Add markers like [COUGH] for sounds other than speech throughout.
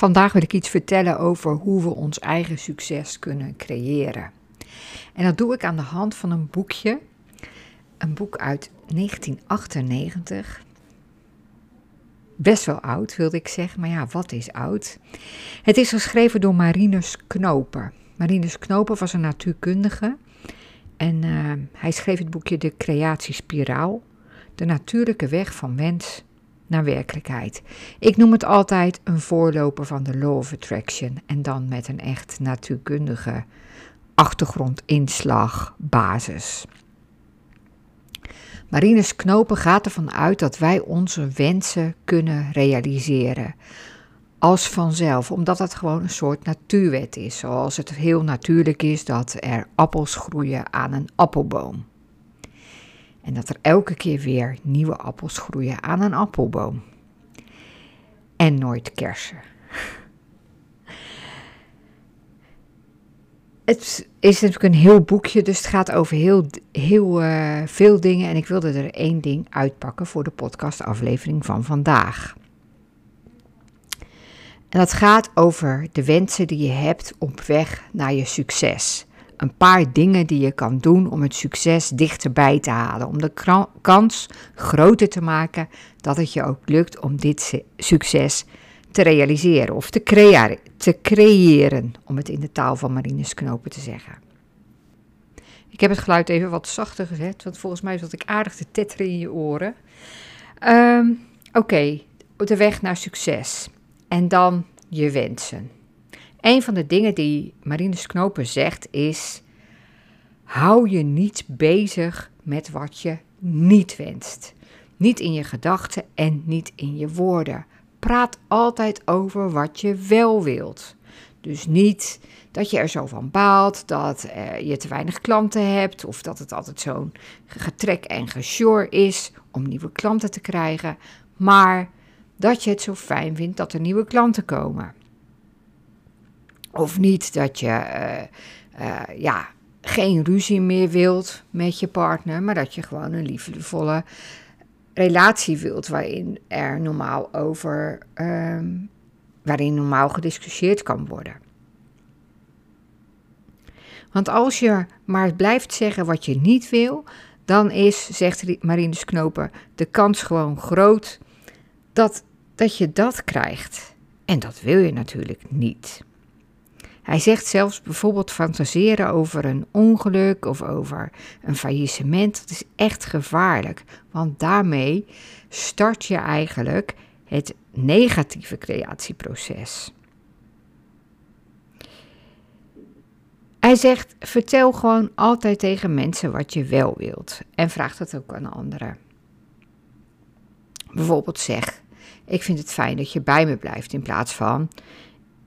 Vandaag wil ik iets vertellen over hoe we ons eigen succes kunnen creëren. En dat doe ik aan de hand van een boekje. Een boek uit 1998. Best wel oud, wilde ik zeggen, maar ja, wat is oud? Het is geschreven door Marinus Knopen. Marinus Knopen was een natuurkundige en uh, hij schreef het boekje De Creatiespiraal, de natuurlijke weg van mens naar werkelijkheid. Ik noem het altijd een voorloper van de Law of Attraction en dan met een echt natuurkundige achtergrondinslag basis. Knopen gaat ervan uit dat wij onze wensen kunnen realiseren. Als vanzelf, omdat het gewoon een soort natuurwet is. Zoals het heel natuurlijk is dat er appels groeien aan een appelboom. En dat er elke keer weer nieuwe appels groeien aan een appelboom. En nooit kersen. [LAUGHS] Het is natuurlijk een heel boekje, dus het gaat over heel, heel uh, veel dingen. En ik wilde er één ding uitpakken voor de podcastaflevering van vandaag. En dat gaat over de wensen die je hebt op weg naar je succes. Een paar dingen die je kan doen om het succes dichterbij te halen. Om de kans groter te maken dat het je ook lukt om dit succes te realiseren of te, crea te creëren, om het in de taal van Marines Knopen te zeggen. Ik heb het geluid even wat zachter gezet, want volgens mij zat ik aardig te tetteren in je oren. Um, Oké, de weg naar succes. En dan je wensen. Een van de dingen die Marines Knopen zegt is: hou je niet bezig met wat je niet wenst. Niet in je gedachten en niet in je woorden praat altijd over wat je wel wilt. Dus niet dat je er zo van baalt dat uh, je te weinig klanten hebt of dat het altijd zo'n getrek en gesjor is om nieuwe klanten te krijgen, maar dat je het zo fijn vindt dat er nieuwe klanten komen. Of niet dat je uh, uh, ja, geen ruzie meer wilt met je partner, maar dat je gewoon een liefdevolle relatie wilt waarin er normaal over, um, waarin normaal gediscussieerd kan worden. Want als je maar blijft zeggen wat je niet wil, dan is, zegt Marinus Knopen, de kans gewoon groot dat, dat je dat krijgt. En dat wil je natuurlijk niet. Hij zegt zelfs bijvoorbeeld fantaseren over een ongeluk of over een faillissement. Dat is echt gevaarlijk, want daarmee start je eigenlijk het negatieve creatieproces. Hij zegt: vertel gewoon altijd tegen mensen wat je wel wilt en vraag dat ook aan anderen. Bijvoorbeeld zeg: Ik vind het fijn dat je bij me blijft in plaats van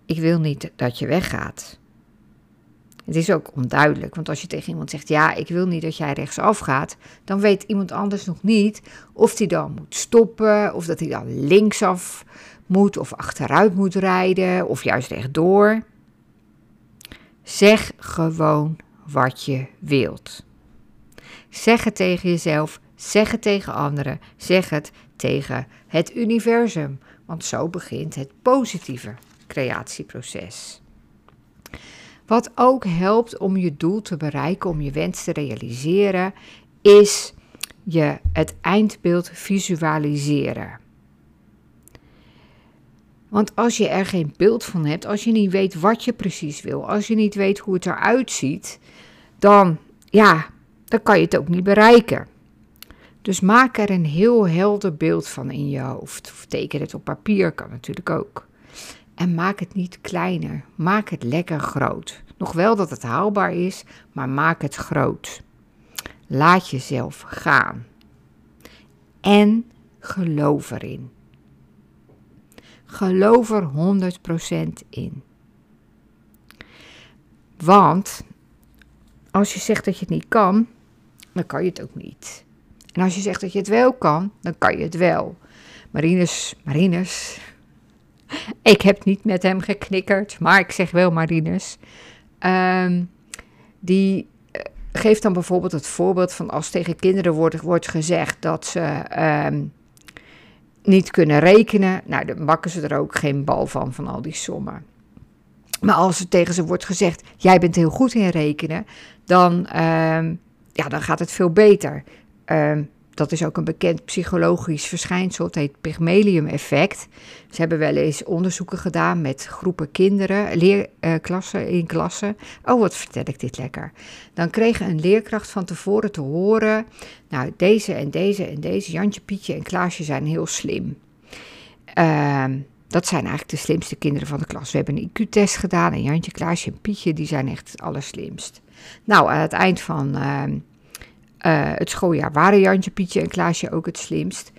ik wil niet dat je weggaat. Het is ook onduidelijk, want als je tegen iemand zegt: Ja, ik wil niet dat jij rechtsaf gaat, dan weet iemand anders nog niet of hij dan moet stoppen, of dat hij dan linksaf moet, of achteruit moet rijden, of juist rechtdoor. Zeg gewoon wat je wilt. Zeg het tegen jezelf, zeg het tegen anderen, zeg het tegen het universum, want zo begint het positieve creatieproces. Wat ook helpt om je doel te bereiken, om je wens te realiseren, is je het eindbeeld visualiseren. Want als je er geen beeld van hebt, als je niet weet wat je precies wil, als je niet weet hoe het eruit ziet, dan, ja, dan kan je het ook niet bereiken. Dus maak er een heel helder beeld van in je hoofd. Of teken het op papier, kan natuurlijk ook. En maak het niet kleiner, maak het lekker groot. Nog wel dat het haalbaar is, maar maak het groot. Laat jezelf gaan. En geloof erin. Geloof er 100% in. Want als je zegt dat je het niet kan, dan kan je het ook niet. En als je zegt dat je het wel kan, dan kan je het wel. Marinus, Marinus, [LAUGHS] ik heb niet met hem geknikkerd, maar ik zeg wel Marinus. Um, die eh, geeft dan bijvoorbeeld het voorbeeld van als tegen kinderen wordt, wordt gezegd dat ze um, niet kunnen rekenen, nou, dan bakken ze er ook geen bal van, van al die sommen. Maar als er tegen ze wordt gezegd, jij bent heel goed in rekenen, dan, ehm, ja, dan gaat het veel beter. Um, dat is ook een bekend psychologisch verschijnsel. Het heet Pygmalium-effect. Ze hebben wel eens onderzoeken gedaan met groepen kinderen, leerklassen in klassen. Oh, wat vertel ik dit lekker. Dan kreeg een leerkracht van tevoren te horen: Nou, deze en deze en deze, Jantje, Pietje en Klaasje zijn heel slim. Ehm, dat zijn eigenlijk de slimste kinderen van de klas. We hebben een IQ-test gedaan en Jantje, Klaasje en Pietje, die zijn echt het allerslimst. Nou, aan het eind van. Ehm, uh, het schooljaar waren Jantje, Pietje en Klaasje ook het slimst.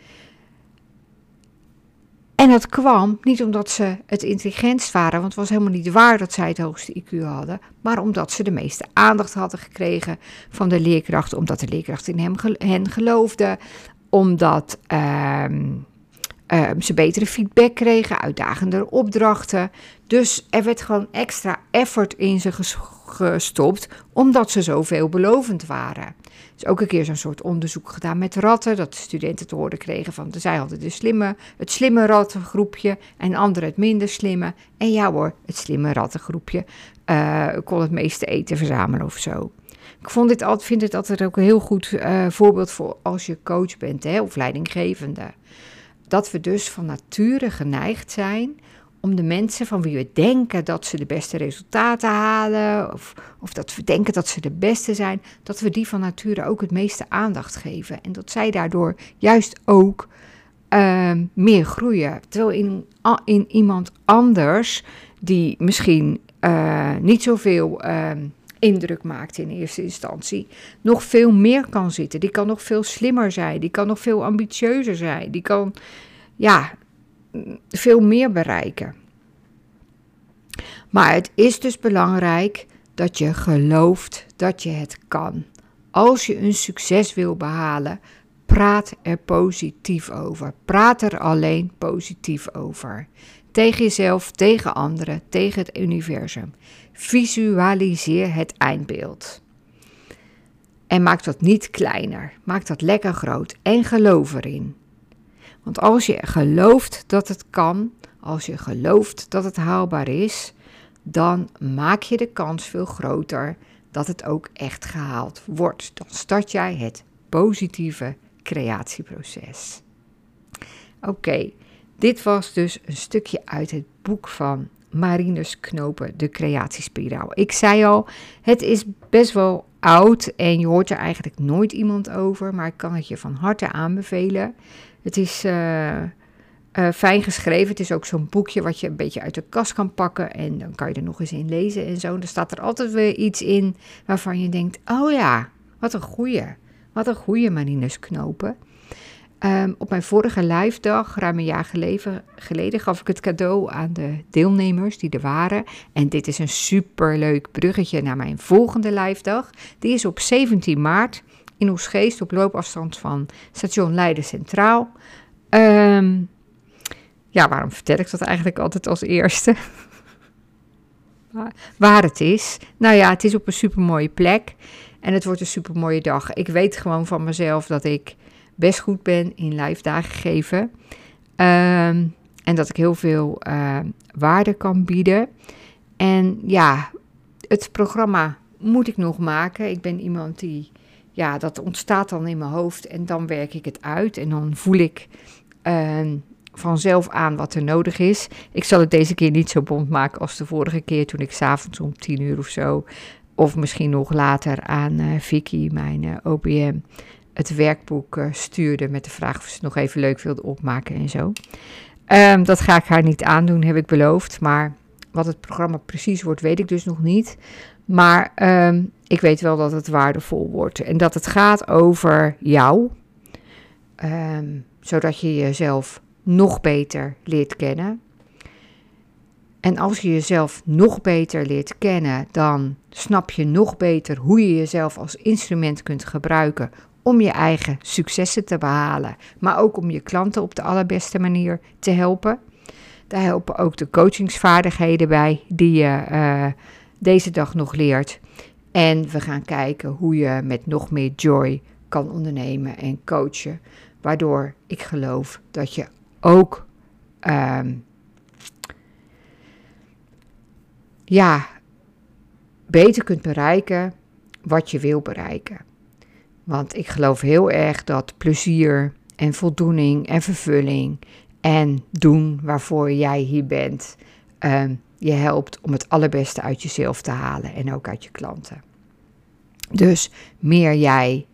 En dat kwam niet omdat ze het intelligentst waren, want het was helemaal niet waar dat zij het hoogste IQ hadden, maar omdat ze de meeste aandacht hadden gekregen van de leerkracht, omdat de leerkracht in hem, hen geloofde, omdat uh, uh, ze betere feedback kregen, uitdagendere opdrachten. Dus er werd gewoon extra effort in ze gestopt, omdat ze zo veelbelovend waren. Is ook een keer zo'n soort onderzoek gedaan met ratten, dat de studenten te horen kregen van, zij hadden de slimme, het slimme rattengroepje en anderen het minder slimme. En ja hoor, het slimme rattengroepje uh, kon het meeste eten verzamelen of zo. Ik vond dit altijd, vind dit altijd ook een heel goed uh, voorbeeld voor als je coach bent hè, of leidinggevende. Dat we dus van nature geneigd zijn om de mensen van wie we denken dat ze de beste resultaten halen, of, of dat we denken dat ze de beste zijn, dat we die van nature ook het meeste aandacht geven. En dat zij daardoor juist ook uh, meer groeien. Terwijl in, in iemand anders, die misschien uh, niet zoveel uh, indruk maakt in eerste instantie, nog veel meer kan zitten. Die kan nog veel slimmer zijn, die kan nog veel ambitieuzer zijn, die kan ja, veel meer bereiken. Maar het is dus belangrijk dat je gelooft dat je het kan. Als je een succes wil behalen, praat er positief over. Praat er alleen positief over. Tegen jezelf, tegen anderen, tegen het universum. Visualiseer het eindbeeld. En maak dat niet kleiner. Maak dat lekker groot en geloof erin. Want als je gelooft dat het kan, als je gelooft dat het haalbaar is, dan maak je de kans veel groter dat het ook echt gehaald wordt. Dan start jij het positieve creatieproces. Oké, dit was dus een stukje uit het boek van Marinus Knopen, De Creatiespiraal. Ik zei al, het is best wel oud en je hoort er eigenlijk nooit iemand over, maar ik kan het je van harte aanbevelen. Het is uh, fijn geschreven. Het is ook zo'n boekje wat je een beetje uit de kast kan pakken en dan kan je er nog eens in lezen en zo. Er staat er altijd weer iets in waarvan je denkt, oh ja, wat een goeie. Wat een goeie Marinus Knopen. Ehm, op mijn vorige live dag, ruim een jaar geleden, gaf ik het cadeau aan de deelnemers die er waren. En dit is een superleuk bruggetje naar mijn volgende live dag. Die is op 17 maart in Oesgeest op loopafstand van station Leiden Centraal. Ehm, ja, waarom vertel ik dat eigenlijk altijd als eerste? [LAUGHS] Waar het is. Nou ja, het is op een supermooie plek. En het wordt een supermooie dag. Ik weet gewoon van mezelf dat ik best goed ben in live dagen geven. Um, en dat ik heel veel uh, waarde kan bieden. En ja, het programma moet ik nog maken. Ik ben iemand die, ja, dat ontstaat dan in mijn hoofd en dan werk ik het uit. En dan voel ik uh, vanzelf aan wat er nodig is. Ik zal het deze keer niet zo bond maken als de vorige keer toen ik s'avonds om tien uur of zo, of misschien nog later aan uh, Vicky, mijn uh, OBM, het werkboek uh, stuurde met de vraag of ze het nog even leuk wilde opmaken en zo. Um, dat ga ik haar niet aandoen, heb ik beloofd. Maar wat het programma precies wordt, weet ik dus nog niet. Maar um, ik weet wel dat het waardevol wordt. En dat het gaat over jou. Um, zodat je jezelf nog beter leert kennen. En als je jezelf nog beter leert kennen, dan snap je nog beter hoe je jezelf als instrument kunt gebruiken om je eigen successen te behalen, maar ook om je klanten op de allerbeste manier te helpen. Daar helpen ook de coachingsvaardigheden bij die je uh, deze dag nog leert. En we gaan kijken hoe je met nog meer joy kan ondernemen en coachen, waardoor ik geloof dat je ook ehm, ja, beter kunt bereiken wat je wil bereiken. Want ik geloof heel erg dat plezier en voldoening en vervulling en doen waarvoor jij hier bent, um, je helpt om het allerbeste uit jezelf te halen en ook uit je klanten. Dus meer jij,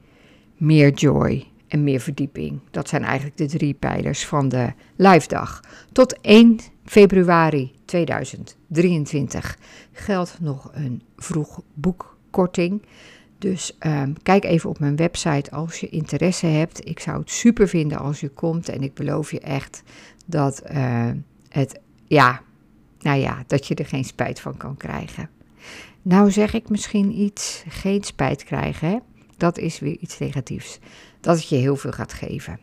meer joy en meer verdieping. Dat zijn eigenlijk de drie pijlers van de live dag. Tot 1 februari 2023 geldt nog een vroeg boekkorting. Dus um, kijk even op mijn website als je interesse hebt. Ik zou het super vinden als je komt. En ik beloof je echt dat uh, het, ja, nou ja, dat je er geen spijt van kan krijgen. Nou zeg ik misschien iets, geen spijt krijgen. Hè? Dat is weer iets negatiefs. Dat het je heel veel gaat geven.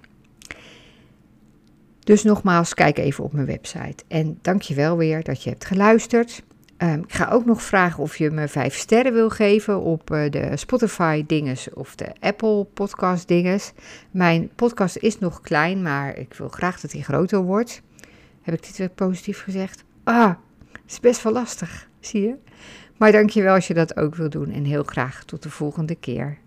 Dus nogmaals, kijk even op mijn website. En dank je wel weer dat je hebt geluisterd. Um, ik ga ook nog vragen of je me vijf sterren wil geven op uh, de Spotify dinges of de Apple podcast dinges. Mijn podcast is nog klein, maar ik wil graag dat hij groter wordt. Heb ik dit weer positief gezegd? Ah, het is best wel lastig, zie je? Maar dankjewel als je dat ook wil doen en heel graag tot de volgende keer.